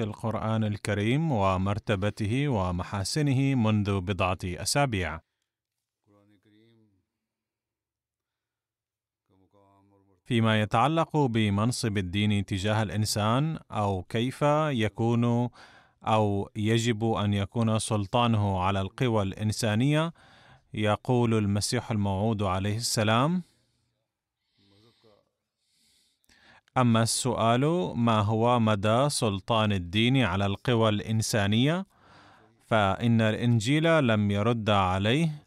القرآن الكريم ومرتبته ومحاسنه منذ بضعة أسابيع. فيما يتعلق بمنصب الدين تجاه الإنسان أو كيف يكون أو يجب أن يكون سلطانه على القوى الإنسانية، يقول المسيح الموعود عليه السلام: أما السؤال ما هو مدى سلطان الدين على القوى الإنسانية؟ فإن الإنجيل لم يرد عليه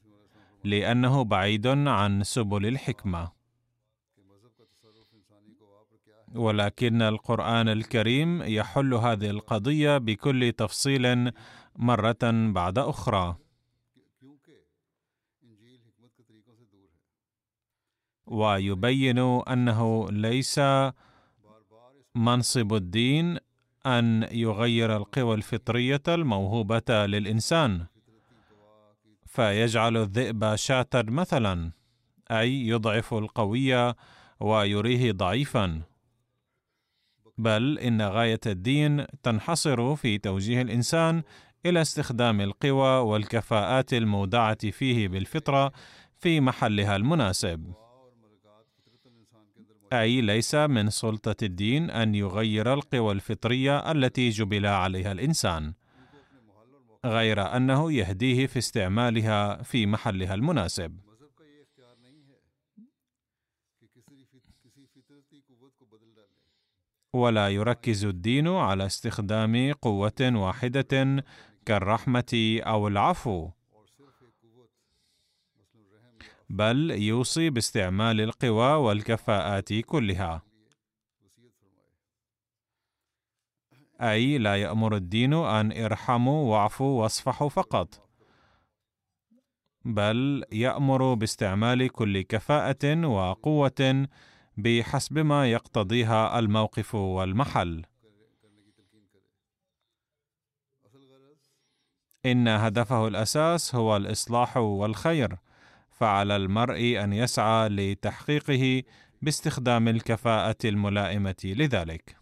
لأنه بعيد عن سبل الحكمة. ولكن القرآن الكريم يحل هذه القضية بكل تفصيل مرة بعد أخرى. ويبين أنه ليس منصب الدين أن يغير القوى الفطرية الموهوبة للإنسان. فيجعل الذئب شاة مثلا أي يضعف القوي ويريه ضعيفا. بل إن غاية الدين تنحصر في توجيه الإنسان إلى استخدام القوى والكفاءات المودعة فيه بالفطرة في محلها المناسب. أي ليس من سلطة الدين أن يغير القوى الفطرية التي جبل عليها الإنسان غير أنه يهديه في استعمالها في محلها المناسب. ولا يركز الدين على استخدام قوة واحدة كالرحمة أو العفو. بل يوصي باستعمال القوى والكفاءات كلها. أي لا يأمر الدين أن ارحموا واعفوا واصفحوا فقط بل يأمر باستعمال كل كفاءة وقوة بحسب ما يقتضيها الموقف والمحل. إن هدفه الأساس هو الإصلاح والخير. فعلى المرء أن يسعى لتحقيقه باستخدام الكفاءة الملائمة لذلك.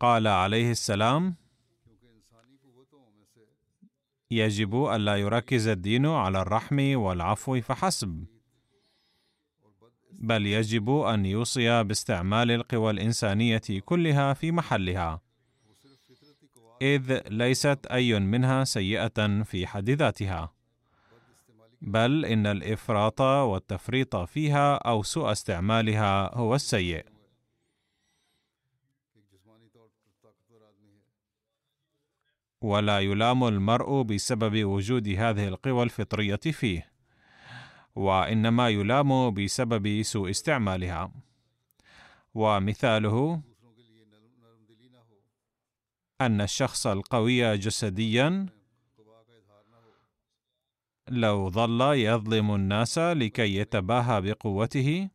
قال عليه السلام يجب الا يركز الدين على الرحم والعفو فحسب بل يجب أن يوصي باستعمال القوى الإنسانية كلها في محلها. إذ ليست أي منها سيئة في حد ذاتها بل إن الإفراط والتفريط فيها أو سوء استعمالها هو السيء. ولا يلام المرء بسبب وجود هذه القوى الفطرية فيه وإنما يلام بسبب سوء استعمالها. ومثاله أن الشخص القوي جسديا لو ظل يظلم الناس لكي يتباهى بقوته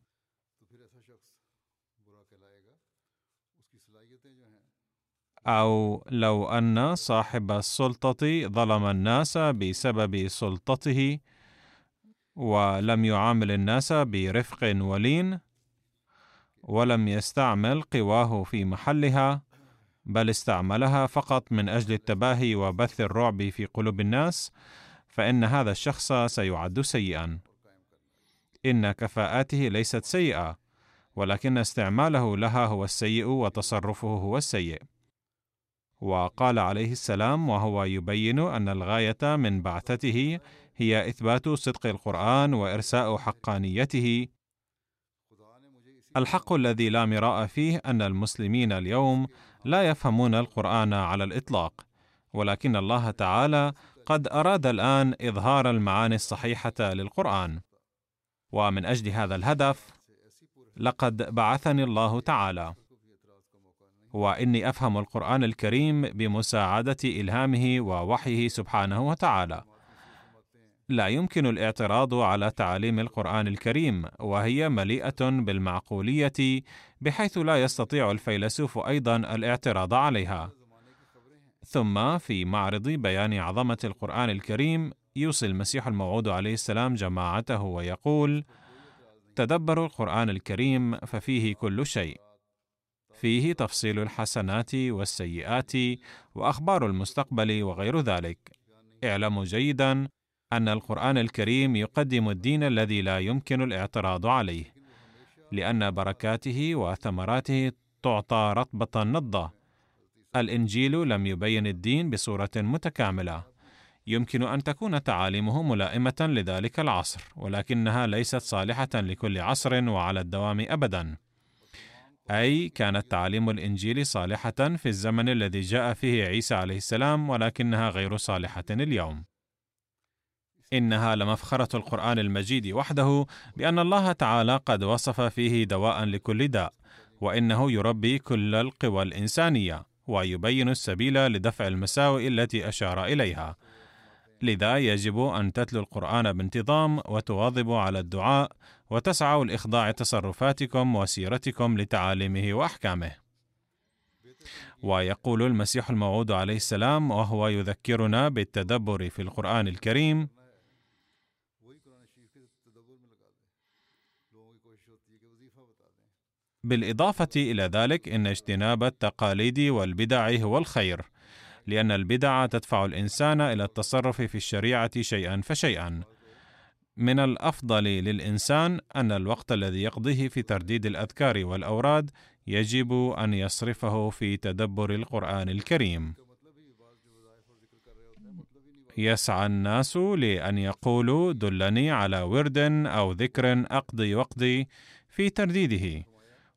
أو لو أن صاحب السلطة ظلم الناس بسبب سلطته ولم يعامل الناس برفق ولين ولم يستعمل قواه في محلها. بل استعملها فقط من أجل التباهي وبث الرعب في قلوب الناس فإن هذا الشخص سيعد سيئا. إن كفاءاته ليست سيئة ولكن استعماله لها هو السيء وتصرفه هو السيء. وقال عليه السلام وهو يبين أن الغاية من بعثته هي إثبات صدق القرآن وإرساء حقانيته. الحق الذي لا مراء فيه أن المسلمين اليوم لا يفهمون القرآن على الإطلاق ولكن الله تعالى قد أراد الآن إظهار المعاني الصحيحة للقرآن. ومن أجل هذا الهدف لقد بعثني الله تعالى. وإني أفهم القرآن الكريم بمساعدة إلهامه ووحيه سبحانه وتعالى. لا يمكن الاعتراض على تعاليم القرآن الكريم وهي مليئة بالمعقولية بحيث لا يستطيع الفيلسوف أيضا الاعتراض عليها. ثم في معرض بيان عظمة القرآن الكريم يوصي المسيح الموعود عليه السلام جماعته ويقول تدبروا القرآن الكريم ففيه كل شيء. فيه تفصيل الحسنات والسيئات وأخبار المستقبل وغير ذلك. اعلموا جيدا أن القرآن الكريم يقدم الدين الذي لا يمكن الاعتراض عليه. لأن بركاته وثمراته تعطى رطبة نضة. الإنجيل لم يبين الدين بصورة متكاملة. يمكن أن تكون تعاليمه ملائمة لذلك العصر ولكنها ليست صالحة لكل عصر وعلى الدوام ابدا. أي كانت تعاليم الإنجيل صالحة في الزمن الذي جاء فيه عيسى عليه السلام ولكنها غير صالحة اليوم. إنها لمفخرة القرآن المجيد وحده بأن الله تعالى قد وصف فيه دواء لكل داء وإنه يربي كل القوى الإنسانية ويبين السبيل لدفع المساوئ التي أشار إليها. لذا يجب أن تتلو القرآن بانتظام وتواظبوا على الدعاء وتسعوا لإخضاع تصرفاتكم وسيرتكم لتعاليمه وأحكامه. ويقول المسيح الموعود عليه السلام وهو يذكرنا بالتدبر في القرآن الكريم بالإضافة إلى ذلك إن اجتناب التقاليد والبدع هو الخير لأن البدع تدفع الإنسان إلى التصرف في الشريعة شيئا فشيئا. من الأفضل للإنسان أن الوقت الذي يقضيه في ترديد الأذكار والأوراد يجب أن يصرفه في تدبر القرآن الكريم. يسعى الناس لأن يقولوا دلني على ورد أو ذكر أقضي وقتي في ترديده.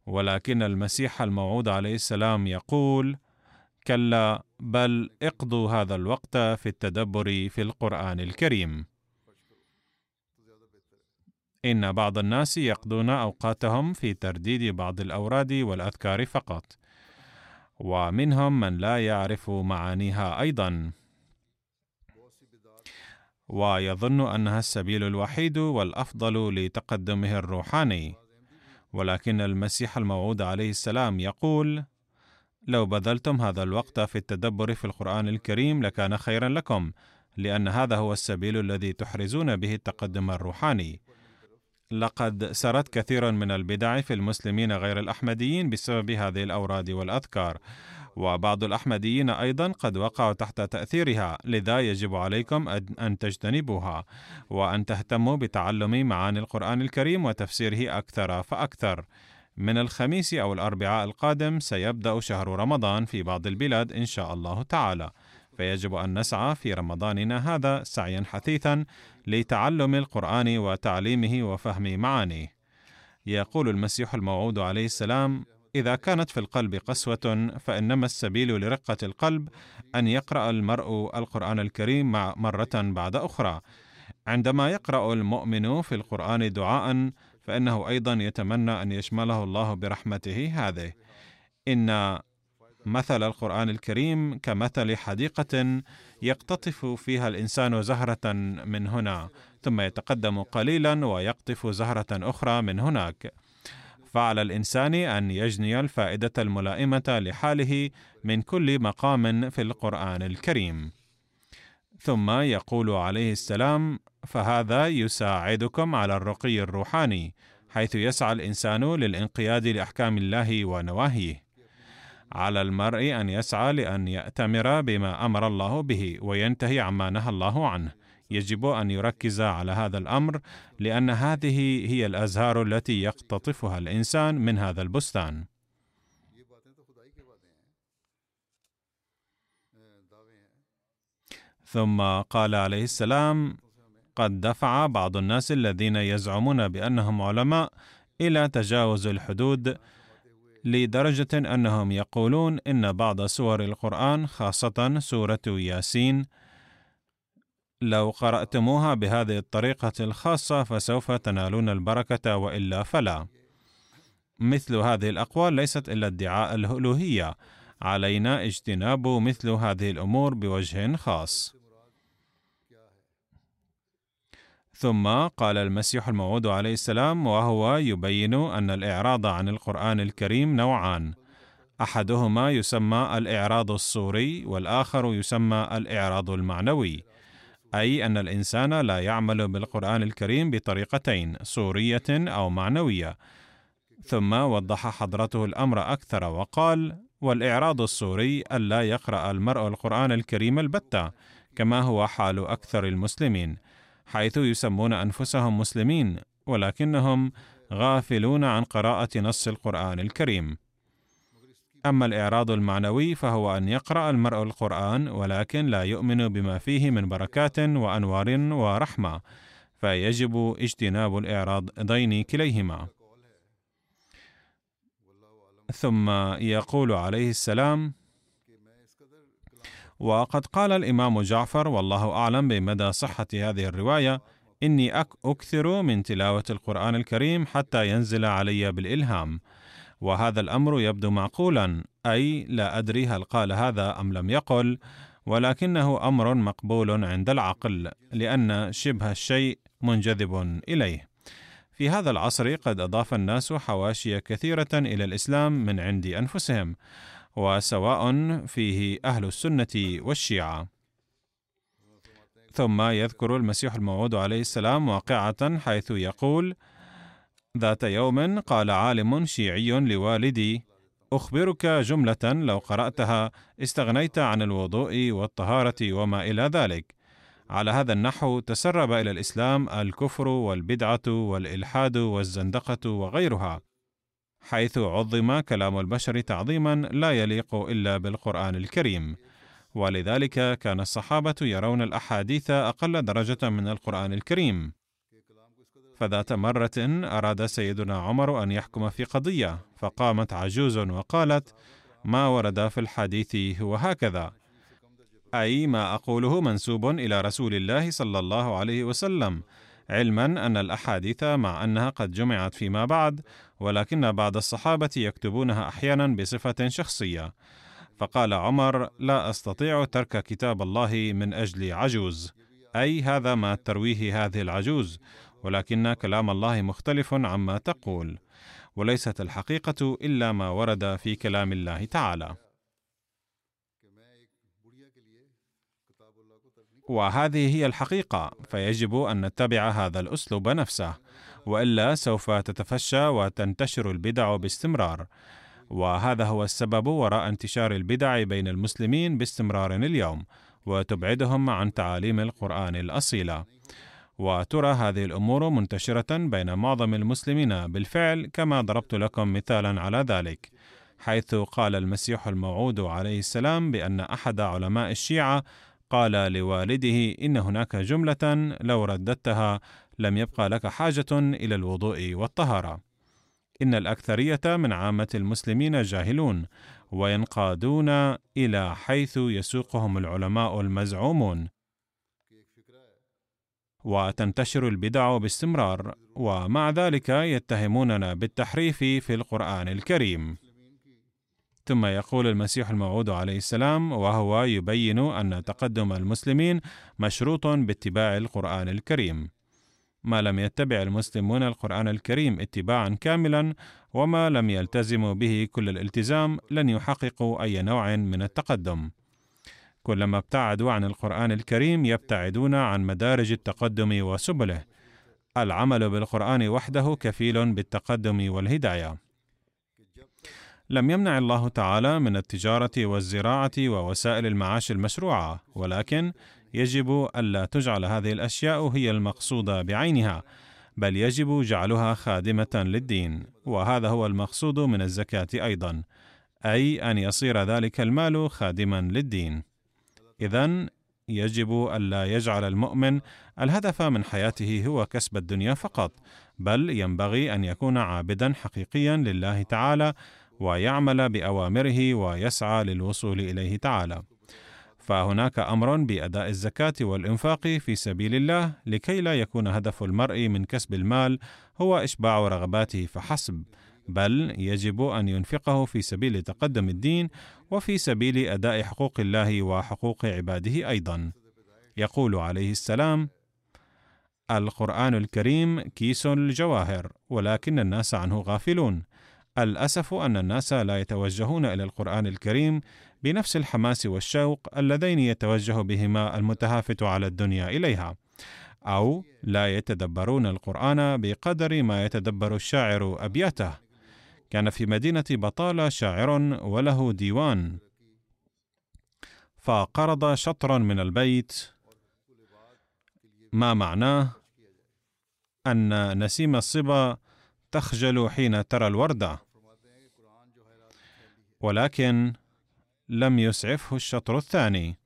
ولكن المسيح الموعود عليه السلام يقول كلا بل اقضوا هذا الوقت في التدبر في القرآن الكريم. إن بعض الناس يقضون أوقاتهم في ترديد بعض الأوراد والأذكار فقط ومنهم من لا يعرف معانيها أيضا. ويظن أنها السبيل الوحيد والأفضل لتقدمه الروحاني. ولكن المسيح الموعود عليه السلام يقول لو بذلتم هذا الوقت في التدبر في القرآن الكريم لكان خيرا لكم لأن هذا هو السبيل الذي تحرزون به التقدم الروحاني. لقد سرت كثير من البدع في المسلمين غير الأحمديين بسبب هذه الأوراد والأذكار. وبعض الأحمديين أيضا قد وقعوا تحت تأثيرها لذا يجب عليكم أن تجتنبوها. وأن تهتموا بتعلم معاني القرآن الكريم وتفسيره أكثر فأكثر. من الخميس أو الأربعاء القادم سيبدأ شهر رمضان في بعض البلاد إن شاء الله تعالى. فيجب أن نسعى في رمضاننا هذا سعيا حثيثا لتعلم القرآن وتعليمه وفهم معانيه. يقول المسيح الموعود عليه السلام إذا كانت في القلب قسوة فإنما السبيل لرقة القلب أن يقرأ المرء القرآن الكريم مرة بعد أخرى. عندما يقرأ المؤمن في القرآن دعاء فإنه أيضا يتمنى أن يشمله الله برحمته هذه. إن مثل القرآن الكريم كمثل حديقة يقتطف فيها الإنسان زهرة من هنا ثم يتقدم قليلا ويقطف زهرة أخرى من هناك. فعلى الإنسان أن يجني الفائدة الملائمة لحاله من كل مقام في القرآن الكريم. ثم يقول عليه السلام فهذا يساعدكم على الرقي الروحاني حيث يسعى الإنسان للانقياد لأحكام الله ونواهيه. على المرء أن يسعى لأن يأتمر بما أمر الله به وينتهي عما نهى الله عنه. يجب أن يركز على هذا الأمر لأن هذه هي الأزهار التي يقتطفها الإنسان من هذا البستان. ثم قال عليه السلام قد دفع بعض الناس الذين يزعمون بأنهم علماء إلى تجاوز الحدود لدرجة أنهم يقولون إن بعض سور القرآن خاصة سورة ياسين لو قرأتموها بهذه الطريقة الخاصة فسوف تنالون البركة وإلا فلا. مثل هذه الأقوال ليست إلا ادعاء الألوهية. علينا اجتناب مثل هذه الأمور بوجه خاص. ثم قال المسيح الموعود عليه السلام وهو يبين أن الإعراض عن القرآن الكريم نوعان. أحدهما يسمى الإعراض الصوري والآخر يسمى الإعراض المعنوي. أي أن الإنسان لا يعمل بالقرآن الكريم بطريقتين صوريه أو معنوية. ثم وضح حضرته الأمر أكثر وقال والإعراض الصوري ألا يقرأ المرء القرآن الكريم البتة كما هو حال أكثر المسلمين حيث يسمون أنفسهم مسلمين ولكنهم غافلون عن قراءة نص القرآن الكريم. أما الإعراض المعنوي فهو أن يقرأ المرء القرآن ولكن لا يؤمن بما فيه من بركات وأنوار ورحمة فيجب اجتناب الاعراضين كليهما. ثم يقول عليه السلام وقد قال الإمام جعفر والله أعلم بمدى صحة هذه الرواية إني أكثر من تلاوة القرآن الكريم حتى ينزل علي بالإلهام وهذا الأمر يبدو معقولا أي لا أدري هل قال هذا أم لم يقل ولكنه أمر مقبول عند العقل لأن شبه الشيء منجذب إليه في هذا العصر قد أضاف الناس حواشي كثيرة إلى الإسلام من عند أنفسهم وسواء فيه أهل السنة والشيعة. ثم يذكر المسيح الموعود عليه السلام واقعة حيث يقول: ذات يوم قال عالم شيعي لوالدي: أخبرك جملة لو قرأتها استغنيت عن الوضوء والطهارة وما إلى ذلك. على هذا النحو تسرب إلى الإسلام الكفر والبدعة والإلحاد والزندقة وغيرها، حيث عظم كلام البشر تعظيما لا يليق إلا بالقرآن الكريم ولذلك كان الصحابة يرون الأحاديث أقل درجة من القرآن الكريم فذات مرة أراد سيدنا عمر أن يحكم في قضية فقامت عجوز وقالت ما ورد في الحديث هو هكذا. أي ما أقوله منسوب إلى رسول الله صلى الله عليه وسلم علما أن الأحاديث مع أنها قد جمعت فيما بعد ولكن بعض الصحابة يكتبونها أحيانا بصفة شخصية. فقال عمر لا أستطيع ترك كتاب الله من أجل عجوز. أي هذا ما ترويه هذه العجوز. ولكن كلام الله مختلف عما تقول وليست الحقيقة إلا ما ورد في كلام الله تعالى. وهذه هي الحقيقة فيجب أن نتبع هذا الأسلوب نفسه وإلا سوف تتفشى وتنتشر البدع باستمرار. وهذا هو السبب وراء انتشار البدع بين المسلمين باستمرار اليوم وتبعدهم عن تعاليم القرآن الأصيلة. وترى هذه الأمور منتشرة بين معظم المسلمين بالفعل كما ضربت لكم مثالا على ذلك حيث قال المسيح الموعود عليه السلام بأن أحد علماء الشيعة قال لوالده إن هناك جملة لو رددتها لم يبقى لك حاجة إلى الوضوء والطهارة. إن الأكثرية من عامة المسلمين جاهلون وينقادون إلى حيث يسوقهم العلماء المزعومون. وتنتشر البدع باستمرار ومع ذلك يتهموننا بالتحريف في القرآن الكريم. ثم يقول المسيح الموعود عليه السلام وهو يبين أن تقدم المسلمين مشروط باتباع القرآن الكريم. ما لم يتبع المسلمون القرآن الكريم اتباعا كاملا وما لم يلتزموا به كل الالتزام لن يحققوا أي نوع من التقدم. كلما ابتعدوا عن القرآن الكريم يبتعدون عن مدارج التقدم وسبله. العمل بالقرآن وحده كفيل بالتقدم والهداية. لم يمنع الله تعالى من التجارة والزراعة ووسائل المعاش المشروعة، ولكن يجب ألا تجعل هذه الأشياء هي المقصودة بعينها، بل يجب جعلها خادمة للدين، وهذا هو المقصود من الزكاة أيضا، أي أن يصير ذلك المال خادما للدين. إذا يجب ألا يجعل المؤمن الهدف من حياته هو كسب الدنيا فقط، بل ينبغي أن يكون عابدا حقيقيا لله تعالى ويعمل بأوامره ويسعى للوصول إليه تعالى. فهناك أمر بأداء الزكاة والإنفاق في سبيل الله لكي لا يكون هدف المرء من كسب المال هو إشباع رغباته فحسب بل يجب أن ينفقه في سبيل تقدم الدين وفي سبيل أداء حقوق الله وحقوق عباده أيضا. يقول عليه السلام القرآن الكريم كيس الجواهر ولكن الناس عنه غافلون. الأسف أن الناس لا يتوجهون إلى القرآن الكريم بنفس الحماس والشوق اللذين يتوجه بهما المتهافت على الدنيا إليها أو لا يتدبرون القرآن بقدر ما يتدبر الشاعر أبياته. كان في مدينة بطالة شاعر وله ديوان. فقرض شطرا من البيت. ما معناه؟ أن نسيم الصبا تخجل حين ترى الورده ولكن لم يسعفه الشطر الثاني.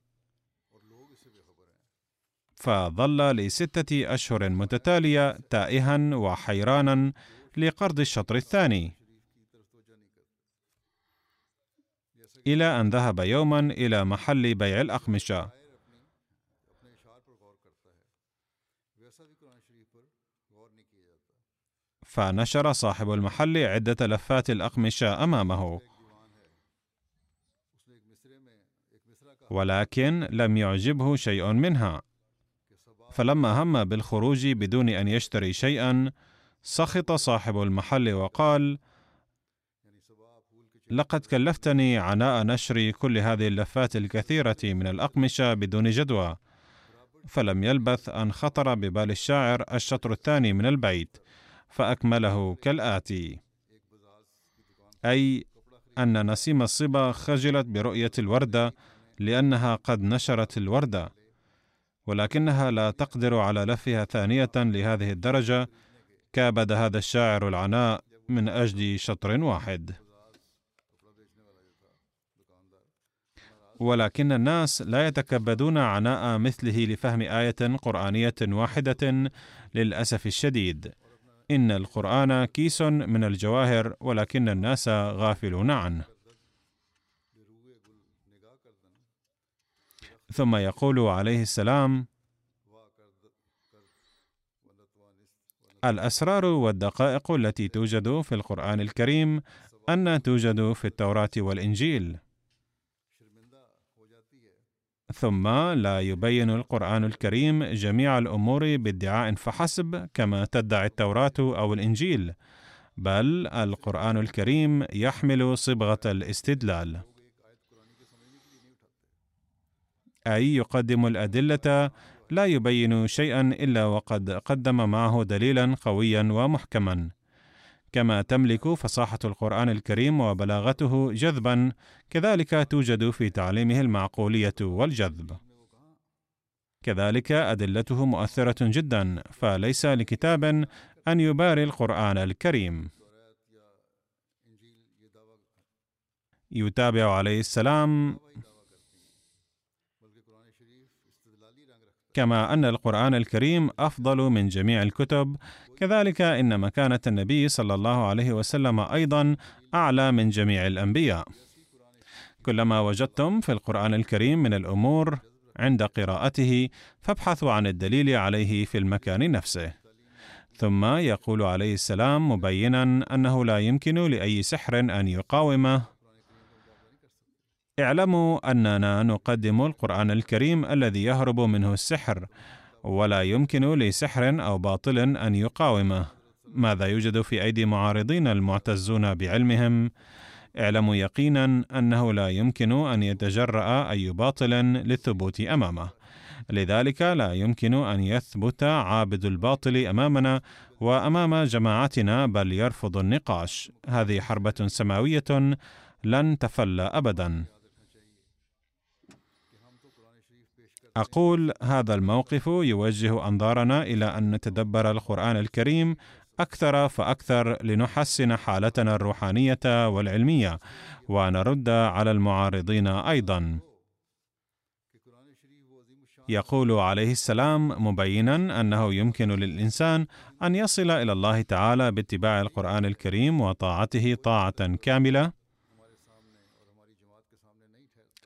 فظل لستة أشهر متتالية تائها وحيرانا لقرض الشطر الثاني. إلى أن ذهب يوما إلى محل بيع الأقمشة. فنشر صاحب المحل عدة لفات الأقمشة أمامه. ولكن لم يعجبه شيء منها. فلما هم بالخروج بدون أن يشتري شيئا سخط صاحب المحل وقال لقد كلفتني عناء نشر كل هذه اللفات الكثيرة من الأقمشة بدون جدوى فلم يلبث أن خطر ببال الشاعر الشطر الثاني من البيت فأكمله كالآتي. أي أن نسيم الصبا خجلت برؤية الوردة لأنها قد نشرت الوردة ولكنها لا تقدر على لفها ثانية لهذه الدرجة كابد هذا الشاعر العناء من أجل شطر واحد. ولكن الناس لا يتكبدون عناء مثله لفهم آية قرآنية واحدة للأسف الشديد. إن القرآن كيس من الجواهر ولكن الناس غافلون عنه. ثم يقول عليه السلام الأسرار والدقائق التي توجد في القرآن الكريم أن توجد في التوراة والإنجيل. ثم لا يبين القرآن الكريم جميع الأمور بادعاء فحسب كما تدعي التوراة أو الإنجيل بل القرآن الكريم يحمل صبغة الاستدلال. أي يقدم الأدلة لا يبين شيئا إلا وقد قدم معه دليلا قويا ومحكما. كما تملك فصاحة القرآن الكريم وبلاغته جذبا كذلك توجد في تعليمه المعقولية والجذب. كذلك أدلته مؤثرة جدا فليس لكتاب أن يباري القرآن الكريم. يتابع عليه السلام كما أن القرآن الكريم أفضل من جميع الكتب. كذلك إن مكانة النبي صلى الله عليه وسلم أيضا أعلى من جميع الأنبياء. كلما وجدتم في القرآن الكريم من الأمور عند قراءته فابحثوا عن الدليل عليه في المكان نفسه. ثم يقول عليه السلام مبينا أنه لا يمكن لأي سحر أن يقاومه. اعلموا أننا نقدم القرآن الكريم الذي يهرب منه السحر ولا يمكن لسحر أو باطل أن يقاومه. ماذا يوجد في أيدي معارضين المعتزون بعلمهم؟ اعلموا يقينا أنه لا يمكن أن يتجرأ أي باطل للثبوت أمامه. لذلك لا يمكن أن يثبت عابد الباطل أمامنا وأمام جماعتنا بل يرفض النقاش. هذه حربة سماوية لن تفل ابدا. أقول هذا الموقف يوجه أنظارنا إلى أن نتدبر القرآن الكريم أكثر فأكثر لنحسن حالتنا الروحانية والعلمية ونرد على المعارضين أيضا. يقول عليه السلام مبينا أنه يمكن للإنسان أن يصل إلى الله تعالى باتباع القرآن الكريم وطاعته طاعة كاملة.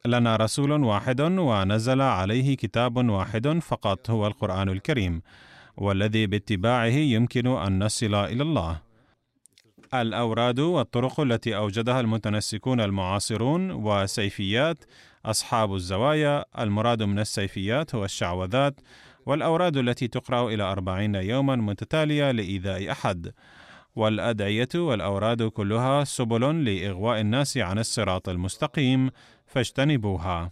لنا رسول واحد ونزل عليه كتاب واحد فقط هو القرآن الكريم والذي باتباعه يمكن أن نصل إلى الله. الأوراد والطرق التي أوجدها المتنسكون المعاصرون وسيفيات أصحاب الزوايا المراد من السيفيات هو الشعوذات والأوراد التي تقرأ إلى أربعين يوما متتالية لإيذاء أحد. والأدعية والأوراد كلها سبل لإغواء الناس عن الصراط المستقيم فاجتنبوها.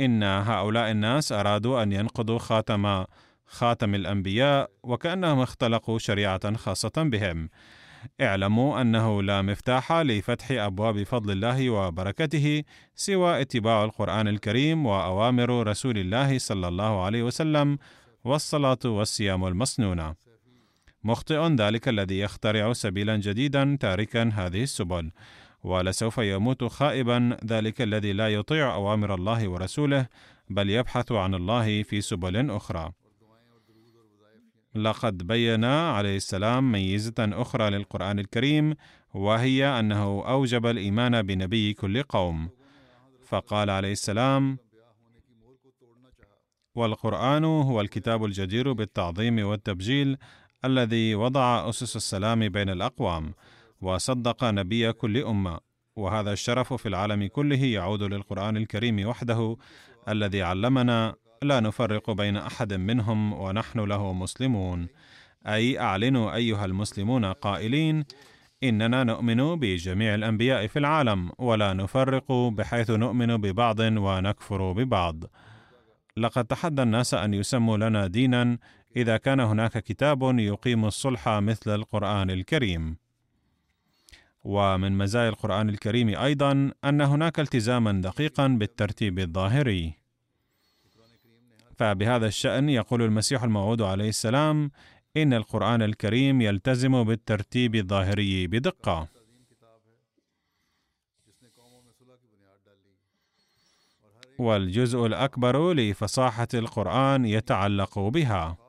إن هؤلاء الناس أرادوا أن ينقضوا خاتم خاتم الأنبياء وكأنهم اختلقوا شريعة خاصة بهم. اعلموا أنه لا مفتاح لفتح أبواب فضل الله وبركته سوى اتباع القرآن الكريم وأوامر رسول الله صلى الله عليه وسلم والصلاة والصيام المسنونه مخطئ ذلك الذي يخترع سبيلا جديدا تاركا هذه السبل. ولسوف يموت خائبا ذلك الذي لا يطيع أوامر الله ورسوله بل يبحث عن الله في سبل أخرى. لقد بين عليه السلام ميزة أخرى للقرآن الكريم وهي أنه أوجب الإيمان بنبي كل قوم. فقال عليه السلام والقرآن هو الكتاب الجدير بالتعظيم والتبجيل الذي وضع أسس السلام بين الأقوام وصدق نبي كل أمة وهذا الشرف في العالم كله يعود للقرآن الكريم وحده الذي علمنا لا نفرق بين أحد منهم ونحن له مسلمون. أي أعلنوا أيها المسلمون قائلين إننا نؤمن بجميع الأنبياء في العالم ولا نفرق بحيث نؤمن ببعض ونكفر ببعض. لقد تحدى الناس أن يسموا لنا دينا إذا كان هناك كتاب يقيم الصلح مثل القرآن الكريم. ومن مزايا القرآن الكريم أيضا أن هناك التزاما دقيقا بالترتيب الظاهري فبهذا الشأن يقول المسيح الموعود عليه السلام إن القرآن الكريم يلتزم بالترتيب الظاهري بدقة. والجزء الأكبر لفصاحة القرآن يتعلق بها.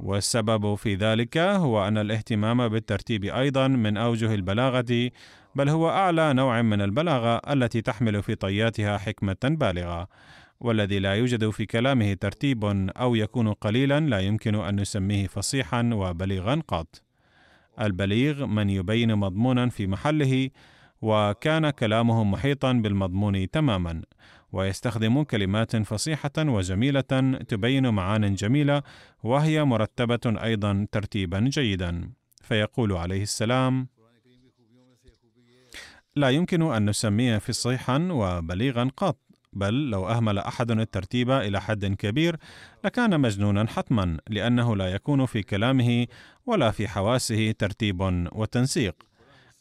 والسبب في ذلك هو أن الاهتمام بالترتيب أيضا من أوجه البلاغة بل هو أعلى نوع من البلاغة التي تحمل في طياتها حكمة بالغة. والذي لا يوجد في كلامه ترتيب أو يكون قليلا لا يمكن أن نسميه فصيحا وبليغا قط البليغ من يبين مضمونا في محله وكان كلامه محيطا بالمضمون تماما ويستخدم كلمات فصيحة وجميلة تبين معان جميلة وهي مرتبة أيضا ترتيبا جيدا. فيقول عليه السلام لا يمكن أن نسميه فصيحا وبليغا قط بل لو أهمل أحد الترتيب إلى حد كبير لكان مجنونا حتما لأنه لا يكون في كلامه ولا في حواسه ترتيب وتنسيق.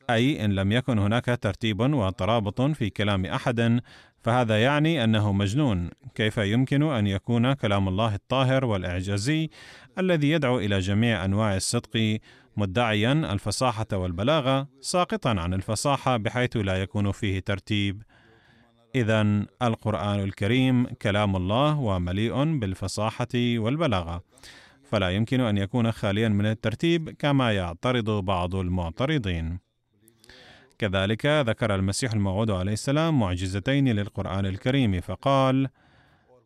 أي إن لم يكن هناك ترتيب وترابط في كلام أحد فهذا يعني أنه مجنون. كيف يمكن أن يكون كلام الله الطاهر والإعجازي الذي يدعو إلى جميع أنواع الصدق مدعيا الفصاحة والبلاغة ساقطا عن الفصاحة بحيث لا يكون فيه ترتيب؟ إذا القرآن الكريم كلام الله ومليء بالفصاحة والبلاغة، فلا يمكن أن يكون خاليا من الترتيب كما يعترض بعض المعترضين. كذلك ذكر المسيح الموعود عليه السلام معجزتين للقرآن الكريم فقال: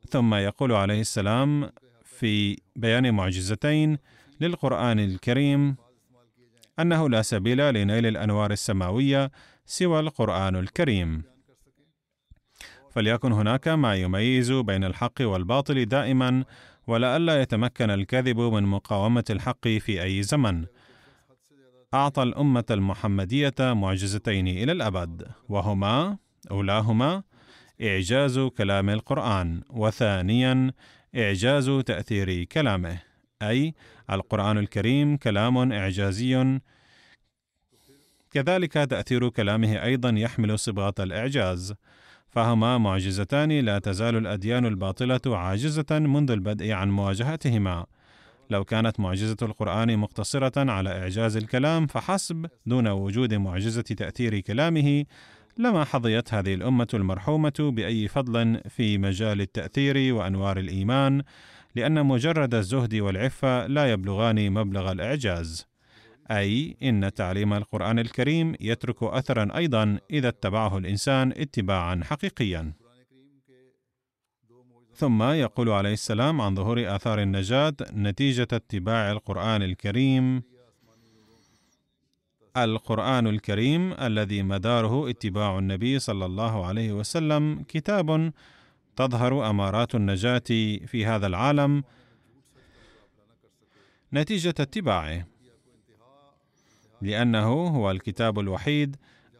ثم يقول عليه السلام في بيان معجزتين للقرآن الكريم أنه لا سبيل لنيل الأنوار السماوية سوى القرآن الكريم. فليكن هناك ما يميز بين الحق والباطل دائما ولئلا يتمكن الكذب من مقاومة الحق في أي زمن أعطى الأمة المحمدية معجزتين إلى الأبد وهما أولاهما إعجاز كلام القرآن وثانيا إعجاز تأثير كلامه أي القرآن الكريم كلام إعجازي. كذلك تأثير كلامه أيضا يحمل صبغة الإعجاز فهما معجزتان لا تزال الأديان الباطلة عاجزة منذ البدء عن مواجهتهما. لو كانت معجزة القرآن مقتصرة على إعجاز الكلام فحسب دون وجود معجزة تأثير كلامه لما حظيت هذه الأمة المرحومة بأي فضل في مجال التأثير وأنوار الإيمان لأن مجرد الزهد والعفة لا يبلغان مبلغ الإعجاز. أي إن تعليم القرآن الكريم يترك أثرا أيضا إذا اتبعه الإنسان اتباعا حقيقيا. ثم يقول عليه السلام عن ظهور آثار النجاة نتيجة اتباع القرآن الكريم. القرآن الكريم الذي مداره اتباع النبي صلى الله عليه وسلم كتاب تظهر أمارات النجاة في هذا العالم نتيجة اتباعه لأنه هو الكتاب الوحيد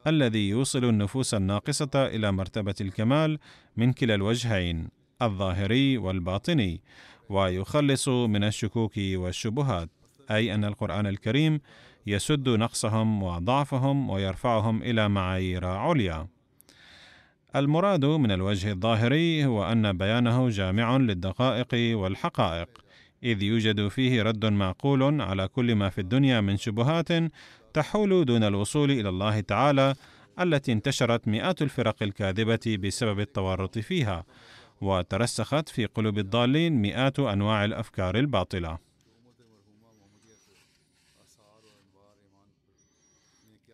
الذي يوصل النفوس الناقصة إلى مرتبة الكمال من كلا الوجهين. الظاهري والباطني ويخلص من الشكوك والشبهات أي أن القرآن الكريم يسد نقصهم وضعفهم ويرفعهم إلى معايير عليا. المراد من الوجه الظاهري هو أن بيانه جامع للدقائق والحقائق إذ يوجد فيه رد معقول على كل ما في الدنيا من شبهات تحول دون الوصول إلى الله تعالى التي انتشرت مئات الفرق الكاذبة بسبب التورط فيها. وترسخت في قلوب الضالين مئات أنواع الأفكار الباطلة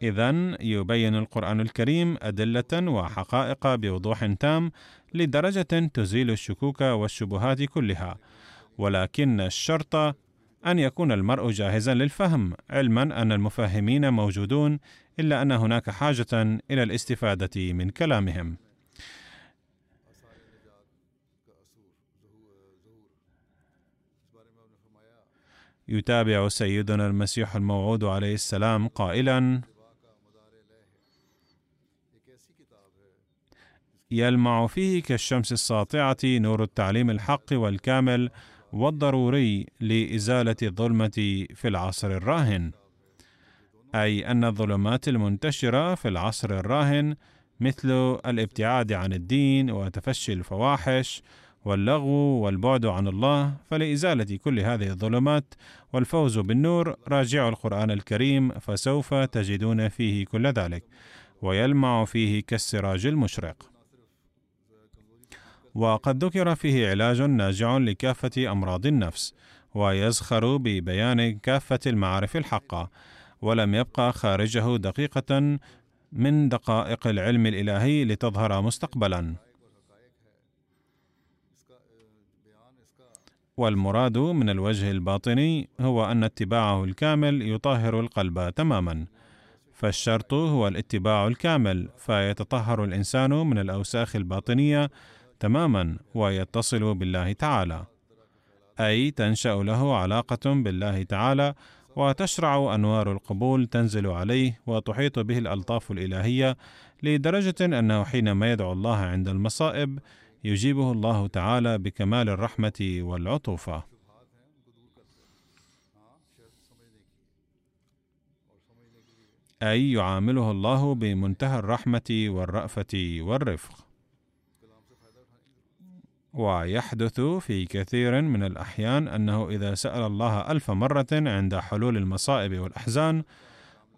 إذا يبين القرآن الكريم أدلة وحقائق بوضوح تام لدرجة تزيل الشكوك والشبهات كلها، ولكن الشرط أن يكون المرء جاهزا للفهم، علما أن المفهمين موجودون، إلا أن هناك حاجة إلى الاستفادة من كلامهم. يتابع سيدنا المسيح الموعود عليه السلام قائلا: يلمع فيه كالشمس الساطعة نور التعليم الحق والكامل والضروري لإزالة الظلمة في العصر الراهن، أي أن الظلمات المنتشرة في العصر الراهن مثل الابتعاد عن الدين وتفشي الفواحش واللغو والبعد عن الله فلإزالة كل هذه الظلمات والفوز بالنور راجعوا القرآن الكريم فسوف تجدون فيه كل ذلك ويلمع فيه كالسراج المشرق وقد ذكر فيه علاج ناجع لكافة أمراض النفس، ويزخر ببيان كافة المعارف الحقة، ولم يبقى خارجه دقيقة من دقائق العلم الإلهي لتظهر مستقبلا. والمراد من الوجه الباطني هو أن اتباعه الكامل يطهر القلب تماما. فالشرط هو الاتباع الكامل فيتطهر الإنسان من الأوساخ الباطنية تماما ويتصل بالله تعالى أي تنشأ له علاقة بالله تعالى وتشرع أنوار القبول تنزل عليه وتحيط به الألطاف الإلهية لدرجة أنه حينما يدعو الله عند المصائب يجيبه الله تعالى بكمال الرحمة والعطوفه أي يعامله الله بمنتهى الرحمة والرأفة والرفق. ويحدث في كثير من الأحيان أنه إذا سأل الله ألف مرة عند حلول المصائب والأحزان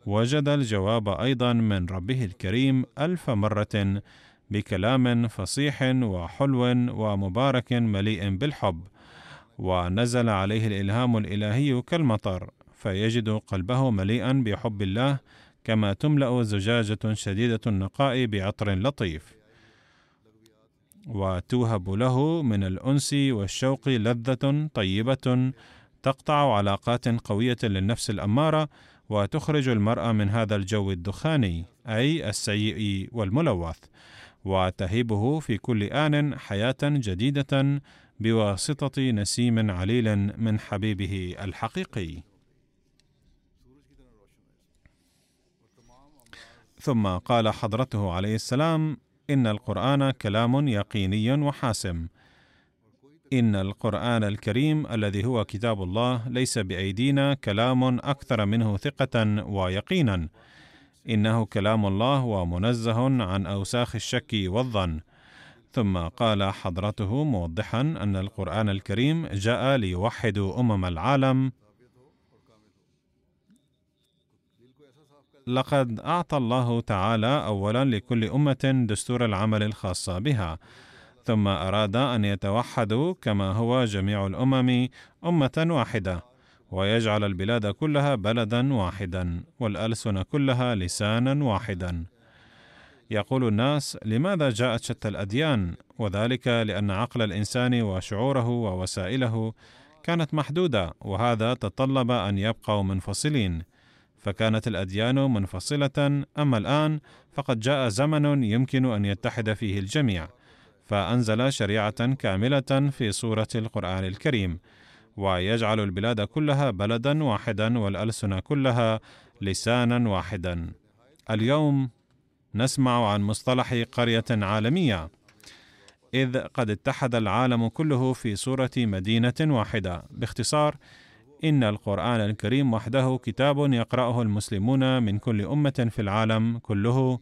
وجد الجواب أيضا من ربه الكريم ألف مرة بكلام فصيح وحلو ومبارك مليء بالحب. ونزل عليه الإلهام الإلهي كالمطر فيجد قلبه مليئا بحب الله كما تملأ زجاجة شديدة النقاء بعطر لطيف. وتوهب له من الأنس والشوق لذة طيبة تقطع علاقات قوية للنفس الأمارة وتخرج المرء من هذا الجو الدخاني أي السيء والملوث. وتهيبه في كل آن حياة جديدة بواسطة نسيم عليل من حبيبه الحقيقي. ثم قال حضرته عليه السلام إن القرآن كلام يقيني وحاسم. إن القرآن الكريم الذي هو كتاب الله ليس بأيدينا كلام أكثر منه ثقة ويقينا. إنه كلام الله ومنزه عن أوساخ الشك والظن. ثم قال حضرته موضحا أن القرآن الكريم جاء ليوحد أمم العالم. لقد أعطى الله تعالى اولا لكل أمة دستور العمل الخاص بها ثم أراد أن يتوحدوا كما هو جميع الأمم أمة واحدة. ويجعل البلاد كلها بلدا واحدا والألسن كلها لسانا واحدا. يقول الناس لماذا جاءت شتى الأديان؟ وذلك لأن عقل الإنسان وشعوره ووسائله كانت محدودة وهذا تطلب أن يبقوا منفصلين. فكانت الأديان منفصلة أما الآن فقد جاء زمن يمكن أن يتحد فيه الجميع. فأنزل شريعة كاملة في سورة القرآن الكريم. ويجعل البلاد كلها بلدا واحدا والألسن كلها لسانا واحدا. اليوم نسمع عن مصطلح قرية عالمية إذ قد اتحد العالم كله في صورة مدينة واحدة. باختصار إن القرآن الكريم وحده كتاب يقرأه المسلمون من كل أمة في العالم كله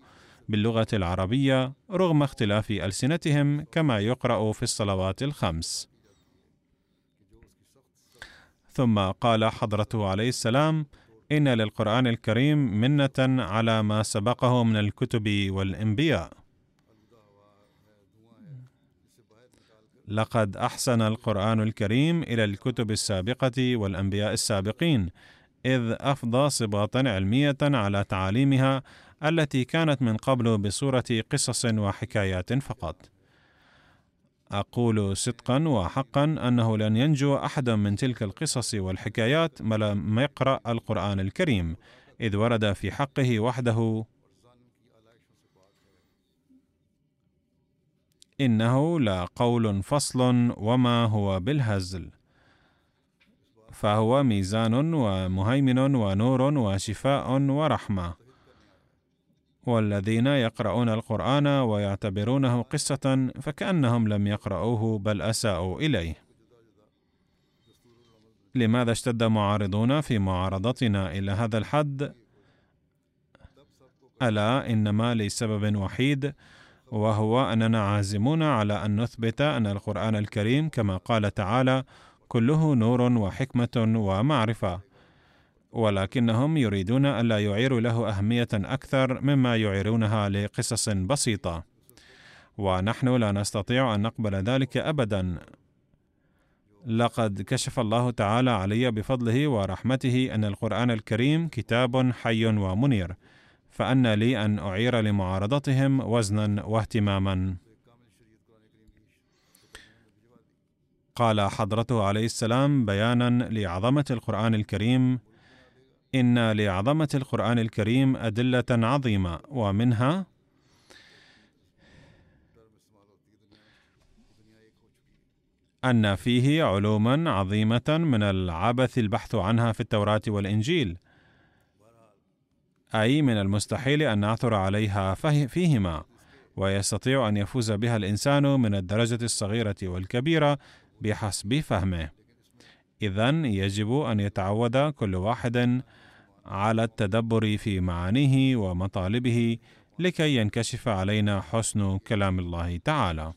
باللغة العربية رغم اختلاف ألسنتهم كما يقرأ في الصلوات الخمس. ثم قال حضرته عليه السلام إن للقرآن الكريم منة على ما سبقه من الكتب والأنبياء. لقد أحسن القرآن الكريم إلى الكتب السابقة والأنبياء السابقين إذ أفضى صبغه علمية على تعاليمها التي كانت من قبل بصورة قصص وحكايات فقط. أقول صدقا وحقا أنه لن ينجو أحد من تلك القصص والحكايات ما لم يقرأ القرآن الكريم إذ ورد في حقه وحده إنه لا قول فصل وما هو بالهزل فهو ميزان ومهيمن ونور وشفاء ورحمة. والذين يقرؤون القرآن ويعتبرونه قصة فكأنهم لم يقرؤوه بل أساءوا إليه. لماذا اشتد معارضون في معارضتنا إلى هذا الحد؟ ألا إنما لسبب وحيد وهو أننا عازمون على أن نثبت أن القرآن الكريم كما قال تعالى كله نور وحكمة ومعرفة ولكنهم يريدون ألا يعيروا له أهمية أكثر مما يعيرونها لقصص بسيطة. ونحن لا نستطيع أن نقبل ذلك أبدا. لقد كشف الله تعالى علي بفضله ورحمته أن القرآن الكريم كتاب حي ومنير فأن لي أن أعير لمعارضتهم وزنا واهتماما. قال حضرته عليه السلام بيانا لعظمة القرآن الكريم إن لعظمة القرآن الكريم أدلة عظيمة ومنها أن فيه علوما عظيمة من العبث البحث عنها في التوراة والإنجيل أي من المستحيل أن نعثر عليها فيهما ويستطيع أن يفوز بها الإنسان من الدرجة الصغيرة والكبيرة بحسب فهمه. اذا يجب أن يتعود كل واحد على التدبر في معانيه ومطالبه لكي ينكشف علينا حسن كلام الله تعالى.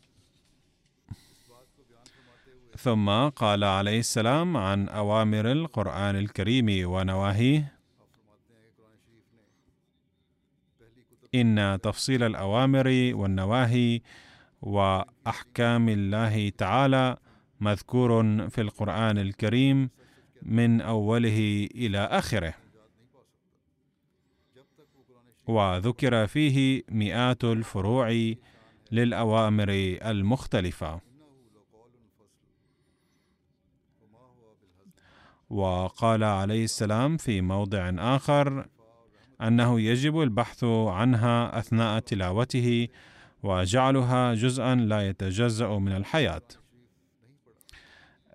ثم قال عليه السلام عن أوامر القرآن الكريم ونواهيه إن تفصيل الأوامر والنواهي وأحكام الله تعالى مذكور في القرآن الكريم من أوله إلى آخره. وذكر فيه مئات الفروع للأوامر المختلفة. وقال عليه السلام في موضع آخر أنه يجب البحث عنها أثناء تلاوته وجعلها جزءا لا يتجزأ من الحياة.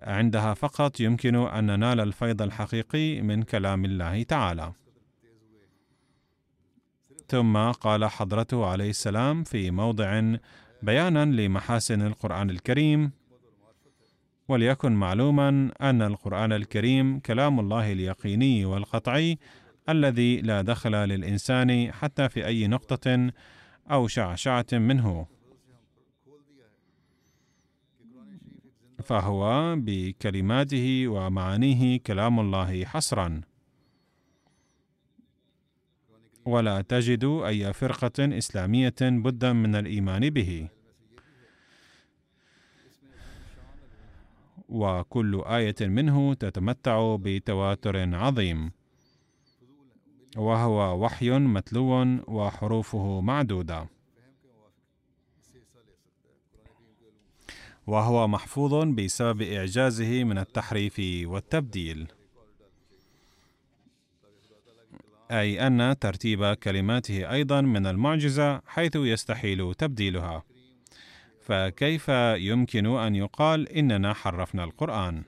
عندها فقط يمكن أن ننال الفيض الحقيقي من كلام الله تعالى. ثم قال حضرته عليه السلام في موضع بيانا لمحاسن القرآن الكريم وليكن معلوما أن القرآن الكريم كلام الله اليقيني والقطعي الذي لا دخل للإنسان حتى في أي نقطة أو شعشعة منه. فهو بكلماته ومعانيه كلام الله حصرا. ولا تجد أي فرقة إسلامية بدا من الإيمان به. وكل آية منه تتمتع بتواتر عظيم. وهو وحي متلو وحروفه معدودة. وهو محفوظ بسبب إعجازه من التحريف والتبديل. أي أن ترتيب كلماته أيضا من المعجزة حيث يستحيل تبديلها. فكيف يمكن أن يقال إننا حرفنا القرآن؟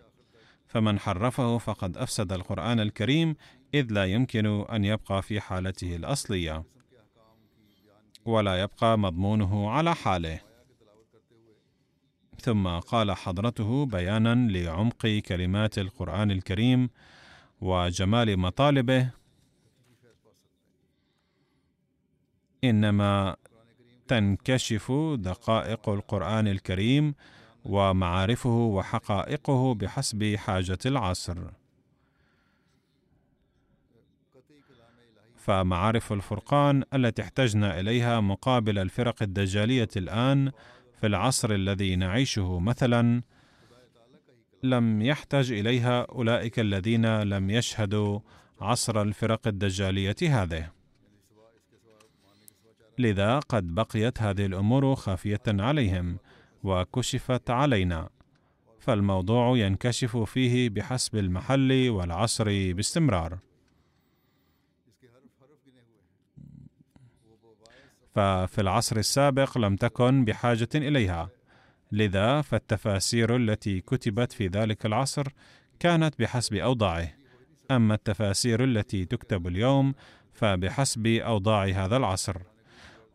فمن حرفه فقد أفسد القرآن الكريم إذ لا يمكن أن يبقى في حالته الأصلية. ولا يبقى مضمونه على حاله. ثم قال حضرته بيانا لعمق كلمات القرآن الكريم وجمال مطالبه إنما تنكشف دقائق القرآن الكريم ومعارفه وحقائقه بحسب حاجة العصر. فمعارف الفرقان التي احتجنا إليها مقابل الفرق الدجالية الآن في العصر الذي نعيشه مثلا لم يحتج إليها أولئك الذين لم يشهدوا عصر الفرق الدجالية هذه. لذا قد بقيت هذه الأمور خافية عليهم وكشفت علينا. فالموضوع ينكشف فيه بحسب المحل والعصر باستمرار. ففي العصر السابق لم تكن بحاجة إليها. لذا فالتفاسير التي كتبت في ذلك العصر كانت بحسب أوضاعه. أما التفاسير التي تكتب اليوم فبحسب أوضاع هذا العصر.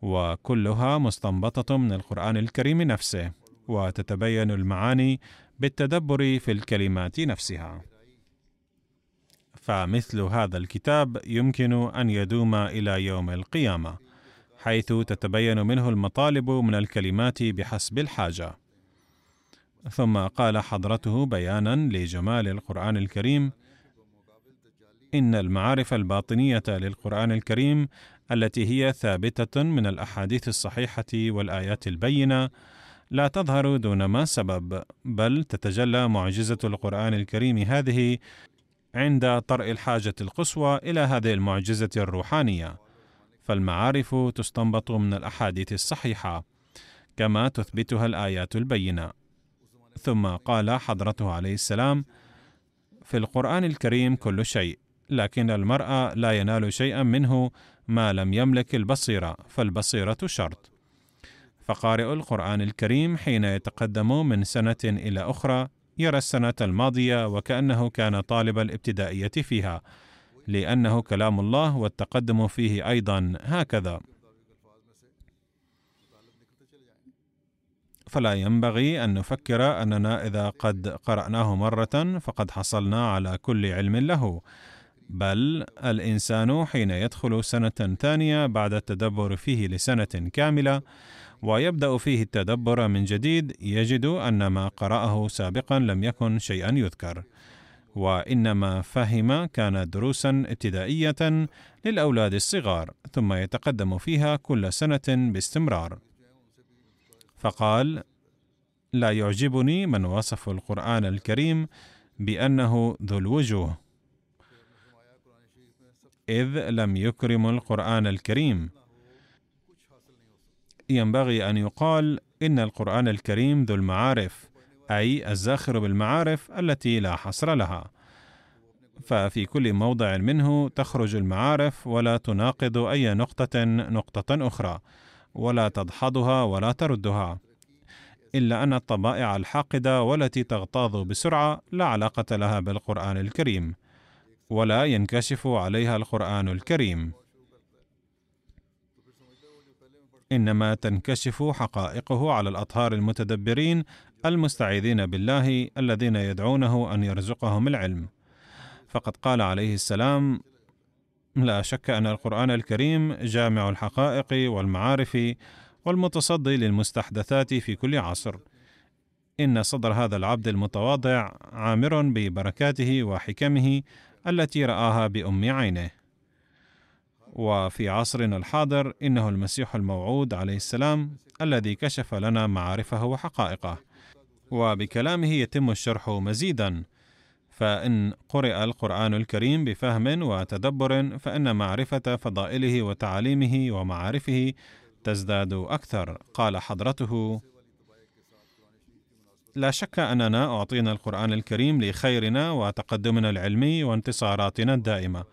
وكلها مستنبطة من القرآن الكريم نفسه وتتبين المعاني بالتدبر في الكلمات نفسها. فمثل هذا الكتاب يمكن أن يدوم إلى يوم القيامة حيث تتبين منه المطالب من الكلمات بحسب الحاجة. ثم قال حضرته بيانا لجمال القرآن الكريم إن المعارف الباطنية للقرآن الكريم التي هي ثابتة من الأحاديث الصحيحة والآيات البينة لا تظهر دون ما سبب بل تتجلى معجزة القرآن الكريم هذه عند طرء الحاجة القصوى إلى هذه المعجزة الروحانية. فالمعارف تستنبط من الأحاديث الصحيحة كما تثبتها الآيات البينة. ثم قال حضرته عليه السلام في القرآن الكريم كل شيء لكن المرء لا ينال شيئا منه ما لم يملك البصيرة فالبصيرة شرط. فقارئ القرآن الكريم حين يتقدم من سنة إلى أخرى يرى السنة الماضية وكأنه كان طالب الابتدائية فيها لأنه كلام الله والتقدم فيه أيضا هكذا. فلا ينبغي أن نفكر أننا إذا قد قرأناه مرة فقد حصلنا على كل علم له. بل الإنسان حين يدخل سنة ثانية بعد التدبر فيه لسنة كاملة ويبدأ فيه التدبر من جديد يجد أن ما قرأه سابقا لم يكن شيئا يذكر. وإنما فهم كانت دروسا ابتدائية للأولاد الصغار ثم يتقدم فيها كل سنة باستمرار. فقال لا يعجبني من وصف القرآن الكريم بأنه ذو الوجوه إذ لم يكرم القرآن الكريم. ينبغي أن يقال إن القرآن الكريم ذو المعارف أي الزاخر بالمعارف التي لا حصر لها. ففي كل موضع منه تخرج المعارف ولا تناقض أي نقطة نقطة أخرى ولا تدحضها ولا تردها. إلا أن الطبائع الحاقدة والتي تغتاظ بسرعة لا علاقة لها بالقرآن الكريم. ولا ينكشف عليها القرآن الكريم. إنما تنكشف حقائقه على الأطهار المتدبرين المستعيذين بالله الذين يدعونه أن يرزقهم العلم. فقد قال عليه السلام لا شك أن القرآن الكريم جامع الحقائق والمعارف والمتصدي للمستحدثات في كل عصر. إن صدر هذا العبد المتواضع عامر ببركاته وحكمه التي رآها بأم عينه وفي عصرنا الحاضر إنه المسيح الموعود عليه السلام الذي كشف لنا معارفه وحقائقه. وبكلامه يتم الشرح مزيدا. فإن قرئ القرآن الكريم بفهم وتدبر فإن معرفة فضائله وتعاليمه ومعارفه تزداد أكثر قال حضرته لا شك أننا أعطينا القرآن الكريم لخيرنا وتقدمنا العلمي وانتصاراتنا الدائمة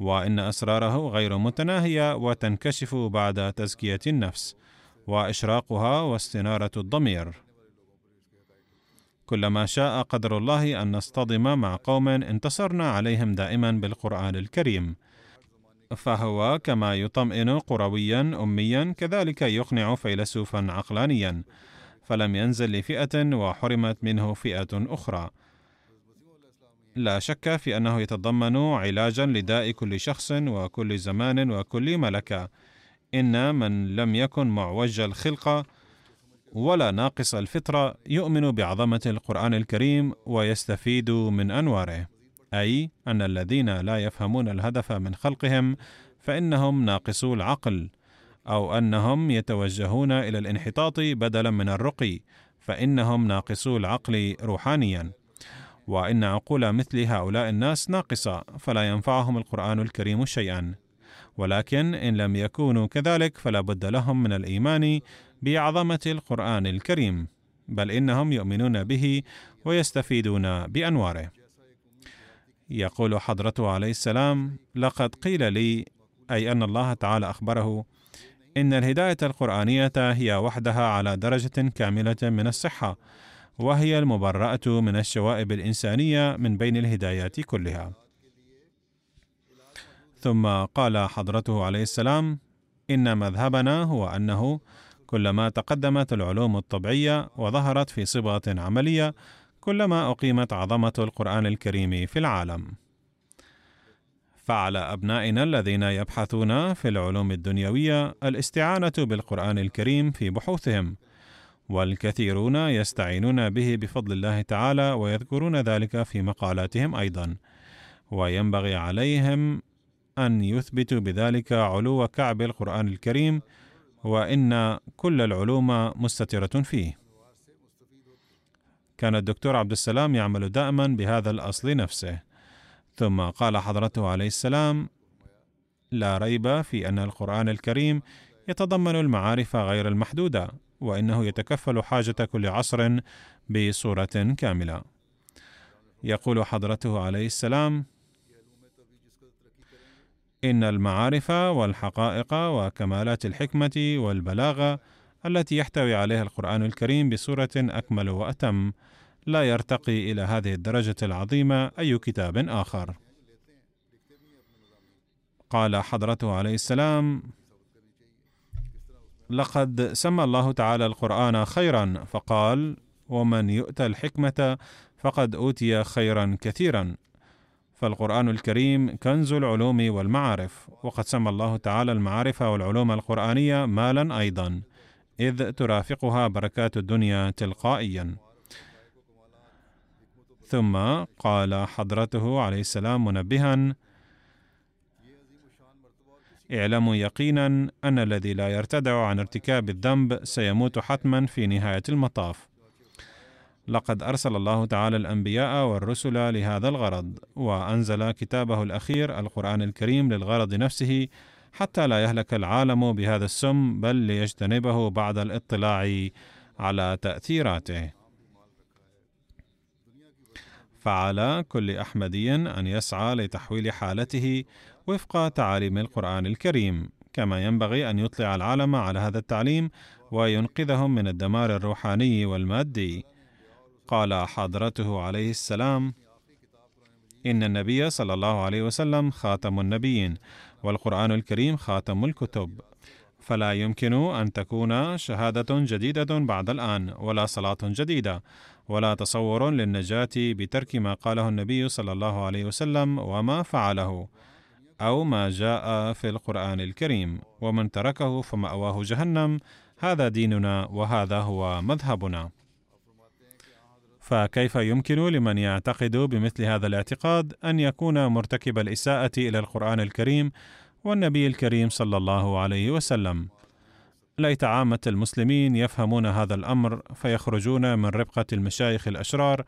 وإن أسراره غير متناهية وتنكشف بعد تزكية النفس وإشراقها واستنارة الضمير. كلما شاء قدر الله أن نصطدم مع قوم انتصرنا عليهم دائما بالقرآن الكريم. فهو كما يطمئن قرويا اميا كذلك يقنع فيلسوفا عقلانيا. فلم ينزل لفئة وحرمت منه فئة أخرى. لا شك في أنه يتضمن علاجا لداء كل شخص وكل زمان وكل ملكة. إن من لم يكن معوج الخلقه ولا ناقص الفطرة يؤمن بعظمة القرآن الكريم ويستفيد من أنواره. أي أن الذين لا يفهمون الهدف من خلقهم فإنهم ناقصو العقل. أو أنهم يتوجهون إلى الانحطاط بدلا من الرقي فإنهم ناقصو العقل روحانيا. وإن عقول مثل هؤلاء الناس ناقصة فلا ينفعهم القرآن الكريم شيئا. ولكن إن لم يكونوا كذلك فلا بد لهم من الإيمان بعظمة القرآن الكريم بل إنهم يؤمنون به ويستفيدون بأنواره. يقول حضرته عليه السلام لقد قيل لي أي أن الله تعالى أخبره إن الهداية القرآنية هي وحدها على درجة كاملة من الصحة وهي المبرأة من الشوائب الإنسانية من بين الهدايات كلها. ثم قال حضرته عليه السلام: إن مذهبنا هو أنه كلما تقدمت العلوم الطبيعية وظهرت في صبغة عملية، كلما أقيمت عظمة القرآن الكريم في العالم. فعلى أبنائنا الذين يبحثون في العلوم الدنيوية الاستعانة بالقرآن الكريم في بحوثهم، والكثيرون يستعينون به بفضل الله تعالى ويذكرون ذلك في مقالاتهم أيضا وينبغي عليهم أن يثبتوا بذلك علو كعب القرآن الكريم وإن كل العلوم مستترة فيه. كان الدكتور عبد السلام يعمل دائما بهذا الأصل نفسه. ثم قال حضرته عليه السلام لا ريب في أن القرآن الكريم يتضمن المعارف غير المحدودة وإنه يتكفل حاجة كل عصر بصورة كاملة. يقول حضرته عليه السلام إن المعارف والحقائق وكمالات الحكمة والبلاغة التي يحتوي عليها القرآن الكريم بصورة أكمل وأتم لا يرتقي إلى هذه الدرجة العظيمة أي كتاب آخر قال حضرته عليه السلام لقد سمى الله تعالى القرآن خيرا فقال: ومن يؤتى الحكمة فقد أوتي خيرا كثيرا. فالقرآن الكريم كنز العلوم والمعارف، وقد سمى الله تعالى المعارف والعلوم القرآنية مالا أيضا، إذ ترافقها بركات الدنيا تلقائيا. ثم قال حضرته عليه السلام منبها: اعلموا يقينا أن الذي لا يرتدع عن ارتكاب الذنب سيموت حتما في نهاية المطاف. لقد أرسل الله تعالى الأنبياء والرسل لهذا الغرض وأنزل كتابه الأخير القرآن الكريم للغرض نفسه حتى لا يهلك العالم بهذا السم بل ليجتنبه بعد الاطلاع على تأثيراته. فعلى كل أحمدي أن يسعى لتحويل حالته وفق تعاليم القرآن الكريم، كما ينبغي أن يطلع العالم على هذا التعليم وينقذهم من الدمار الروحاني والمادي. قال حضرته عليه السلام: إن النبي صلى الله عليه وسلم خاتم النبيين، والقرآن الكريم خاتم الكتب. فلا يمكن أن تكون شهادة جديدة بعد الآن ولا صلاة جديدة ولا تصور للنجاة بترك ما قاله النبي صلى الله عليه وسلم وما فعله أو ما جاء في القرآن الكريم ومن تركه فمأواه جهنم. هذا ديننا وهذا هو مذهبنا. فكيف يمكن لمن يعتقد بمثل هذا الاعتقاد أن يكون مرتكب الإساءة إلى القرآن الكريم والنبي الكريم صلى الله عليه وسلم؟ ليت عامة المسلمين يفهمون هذا الأمر فيخرجون من ربقة المشايخ الأشرار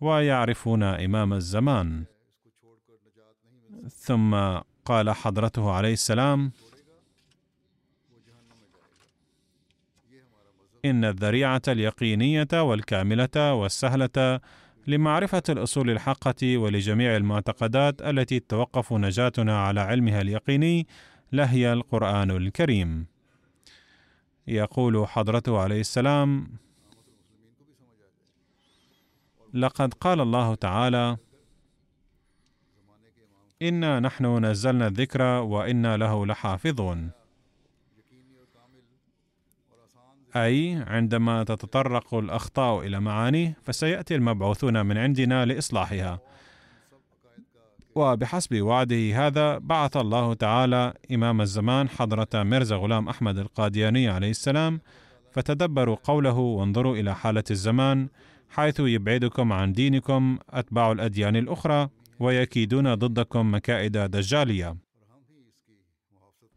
ويعرفون إمام الزمان. ثم قال حضرته عليه السلام إن الذريعة اليقينية والكاملة والسهلة لمعرفة الأصول الحقة ولجميع المعتقدات التي تتوقف نجاتنا على علمها اليقيني لهي القرآن الكريم. يقول حضرته عليه السلام لقد قال الله تعالى إنا نحن نزلنا الذكر وإنا له لحافظون. أي عندما تتطرق الأخطاء إلى معانيه فسيأتي المبعوثون من عندنا لإصلاحها. وبحسب وعده هذا بعث الله تعالى إمام الزمان حضرة ميرزا غلام أحمد القادياني عليه السلام فتدبروا قوله وانظروا إلى حالة الزمان حيث يبعدكم عن دينكم أتباع الأديان الأخرى ويكيدون ضدكم مكائد دجالية.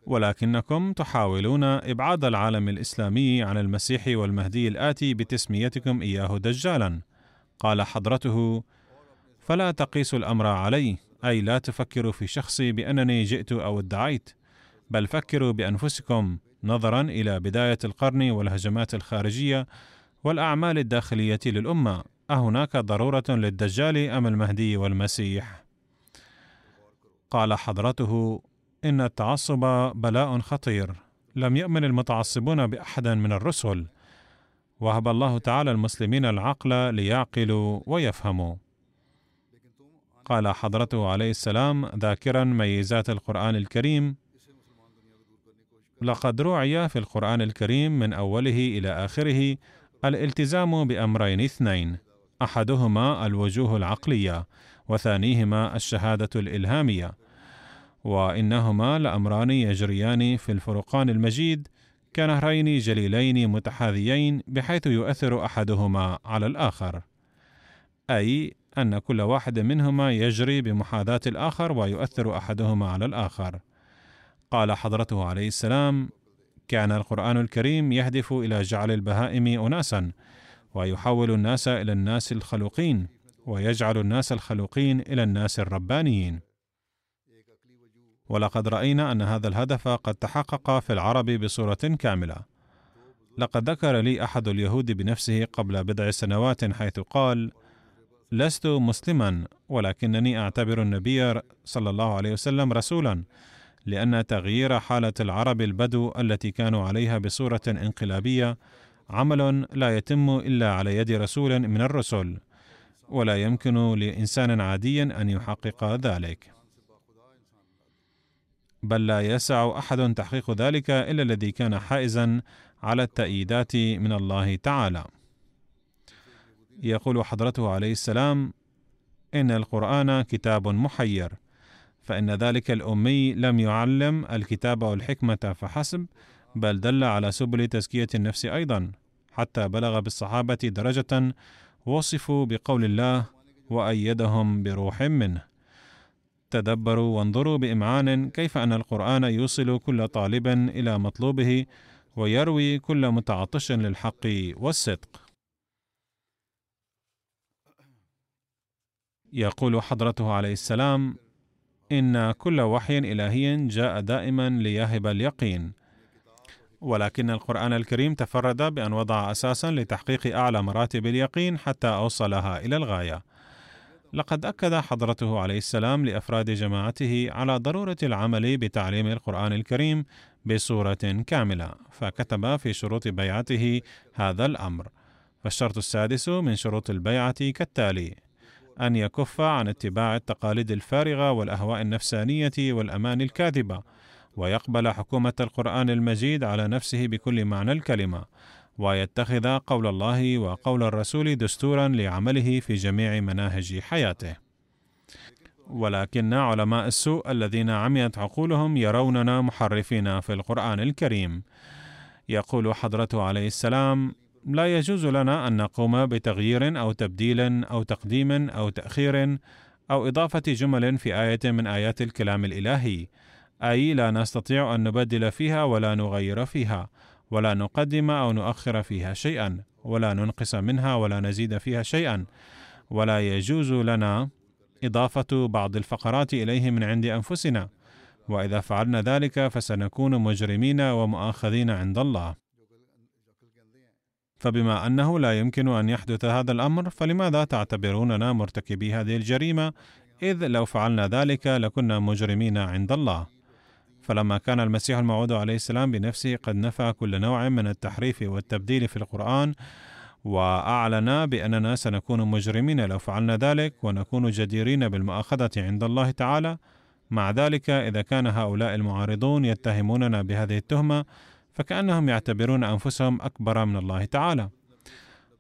ولكنكم تحاولون إبعاد العالم الإسلامي عن المسيح والمهدي الآتي بتسميتكم إياه دجالا. قال حضرته فلا تقيسوا الأمر علي أي لا تفكروا في شخصي بأنني جئت أو ادعيت بل فكروا بأنفسكم نظرا إلى بداية القرن والهجمات الخارجية والأعمال الداخلية للأمة. أهناك ضرورة للدجال أم المهدي والمسيح؟ قال حضرته إن التعصب بلاء خطير. لم يؤمن المتعصبون بأحد من الرسل. وهب الله تعالى المسلمين العقل ليعقلوا ويفهموا. قال حضرته عليه السلام ذاكرا ميزات القرآن الكريم لقد روعي في القرآن الكريم من أوله إلى آخره الالتزام بأمرين اثنين أحدهما الوجوه العقلية وثانيهما الشهادة الإلهامية وإنهما لأمران يجريان في الفرقان المجيد كنهرين جليلين متحاذيين بحيث يؤثر أحدهما على الآخر. أي أن كل واحد منهما يجري بمحاذاة الآخر ويؤثر أحدهما على الآخر. قال حضرته عليه السلام كان القرآن الكريم يهدف إلى جعل البهائم اناسا ويحول الناس إلى الناس الخلوقين ويجعل الناس الخلوقين إلى الناس الربانيين. ولقد رأينا أن هذا الهدف قد تحقق في العرب بصورة كاملة. لقد ذكر لي أحد اليهود بنفسه قبل بضع سنوات حيث قال لست مسلما ولكنني أعتبر النبي صلى الله عليه وسلم رسولا لأن تغيير حالة العرب البدو التي كانوا عليها بصورة انقلابية عمل لا يتم إلا على يد رسول من الرسل ولا يمكن لإنسان عادي أن يحقق ذلك بل لا يسع أحد تحقيق ذلك إلا الذي كان حائزا على التأييدات من الله تعالى. يقول حضرته عليه السلام: إن القرآن كتاب محير، فإن ذلك الأمي لم يعلم الكتاب والحكمة فحسب، بل دل على سبل تزكية النفس أيضا، حتى بلغ بالصحابة درجة وصفوا بقول الله: وأيدهم بروح منه. تدبروا وانظروا بإمعان كيف أن القرآن يوصل كل طالب إلى مطلوبه ويروي كل متعطش للحق والصدق يقول حضرته عليه السلام إن كل وحي إلهي جاء دائما ليهب اليقين ولكن القرآن الكريم تفرد بأن وضع أساسا لتحقيق أعلى مراتب اليقين حتى أوصلها إلى الغاية لقد أكد حضرته عليه السلام لأفراد جماعته على ضرورة العمل بتعليم القرآن الكريم بصورة كاملة، فكتب في شروط بيعته هذا الأمر. فالشرط السادس من شروط البيعة كالتالي: أن يكف عن اتباع التقاليد الفارغة والأهواء النفسانية والأمان الكاذبة، ويقبل حكومة القرآن المجيد على نفسه بكل معنى الكلمة ويتخذ قول الله وقول الرسول دستورا لعمله في جميع مناهج حياته. ولكن علماء السوء الذين عميت عقولهم يروننا محرفين في القرآن الكريم. يقول حضرته عليه السلام لا يجوز لنا أن نقوم بتغيير أو تبديل أو تقديم أو تأخير أو إضافة جمل في آية من آيات الكلام الإلهي أي لا نستطيع أن نبدل فيها ولا نغير فيها ولا نقدم أو نؤخر فيها شيئا ولا ننقص منها ولا نزيد فيها شيئا. ولا يجوز لنا إضافة بعض الفقرات إليه من عند أنفسنا وإذا فعلنا ذلك فسنكون مجرمين ومؤاخذين عند الله. فبما أنه لا يمكن أن يحدث هذا الأمر فلماذا تعتبروننا مرتكبي هذه الجريمة؟ إذ لو فعلنا ذلك لكنا مجرمين عند الله. فلما كان المسيح الموعود عليه السلام بنفسه قد نفى كل نوع من التحريف والتبديل في القرآن وأعلن بأننا سنكون مجرمين لو فعلنا ذلك ونكون جديرين بالمؤاخذة عند الله تعالى. مع ذلك إذا كان هؤلاء المعارضون يتهموننا بهذه التهمة فكأنهم يعتبرون أنفسهم أكبر من الله تعالى.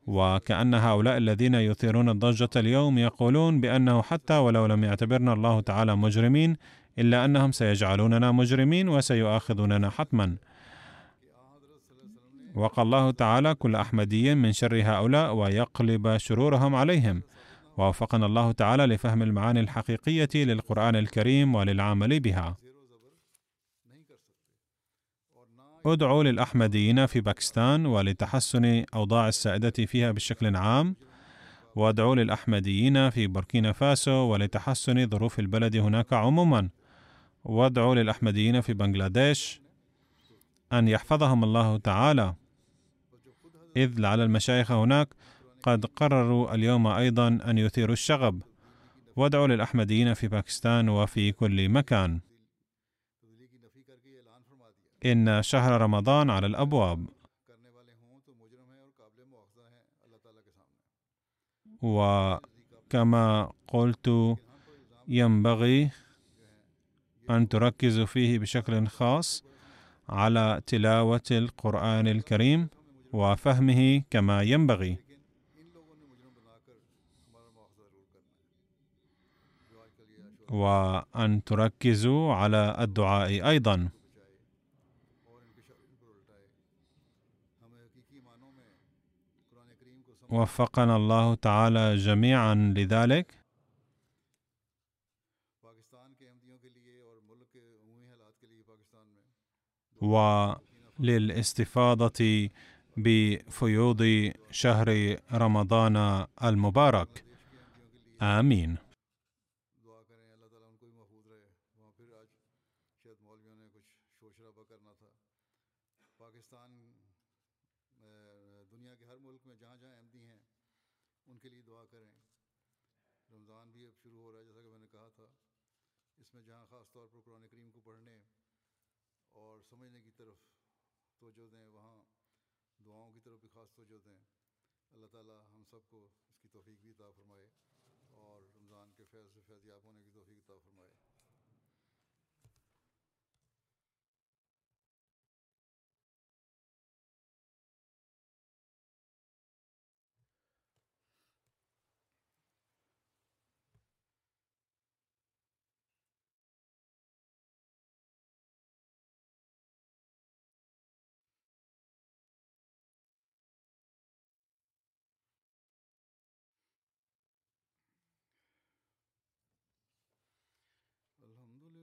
وكأن هؤلاء الذين يثيرون الضجة اليوم يقولون بأنه حتى ولو لم يعتبرنا الله تعالى مجرمين إلا أنهم سيجعلوننا مجرمين وسيؤاخذوننا حتما. وقى الله تعالى كل أحمدي من شر هؤلاء ويقلب شرورهم عليهم. ووفقنا الله تعالى لفهم المعاني الحقيقية للقرآن الكريم وللعمل بها. ادعوا للأحمديين في باكستان ولتحسن أوضاع السائدة فيها بشكل عام وادعوا للأحمديين في بوركينا فاسو ولتحسن ظروف البلد هناك عموما. وادعوا للأحمديين في بنغلاديش أن يحفظهم الله تعالى. إذ لعل المشايخ هناك قد قرروا اليوم أيضا أن يثيروا الشغب. وادعوا للأحمديين في باكستان وفي كل مكان. إن شهر رمضان على الأبواب. وكما قلت ينبغي أن تركزوا فيه بشكل خاص على تلاوة القرآن الكريم وفهمه كما ينبغي. وأن تركزوا على الدعاء أيضا. وفقنا الله تعالى جميعا لذلك. وللاستفاضة بفيوض شهر رمضان المبارك. آمين.